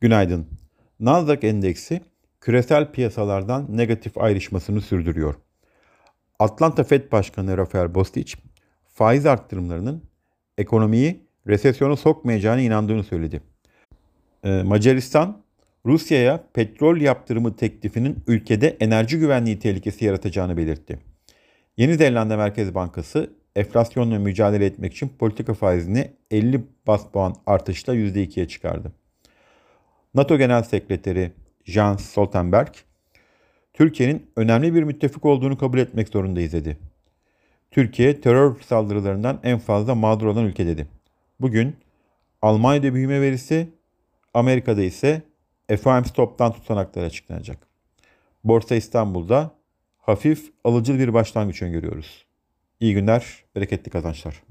Günaydın. Nasdaq endeksi küresel piyasalardan negatif ayrışmasını sürdürüyor. Atlanta Fed Başkanı Rafael Bostic, faiz arttırımlarının ekonomiyi resesyona sokmayacağına inandığını söyledi. Ee, Macaristan, Rusya'ya petrol yaptırımı teklifinin ülkede enerji güvenliği tehlikesi yaratacağını belirtti. Yeni Zelanda Merkez Bankası enflasyonla mücadele etmek için politika faizini 50 bas puan artışla %2'ye çıkardı. NATO Genel Sekreteri Jens Stoltenberg, Türkiye'nin önemli bir müttefik olduğunu kabul etmek zorundayız dedi. Türkiye terör saldırılarından en fazla mağdur olan ülke dedi. Bugün Almanya'da büyüme verisi, Amerika'da ise FOMC toptan tutanakları açıklanacak. Borsa İstanbul'da hafif alıcılı bir başlangıç öngörüyoruz. İyi günler, bereketli kazançlar.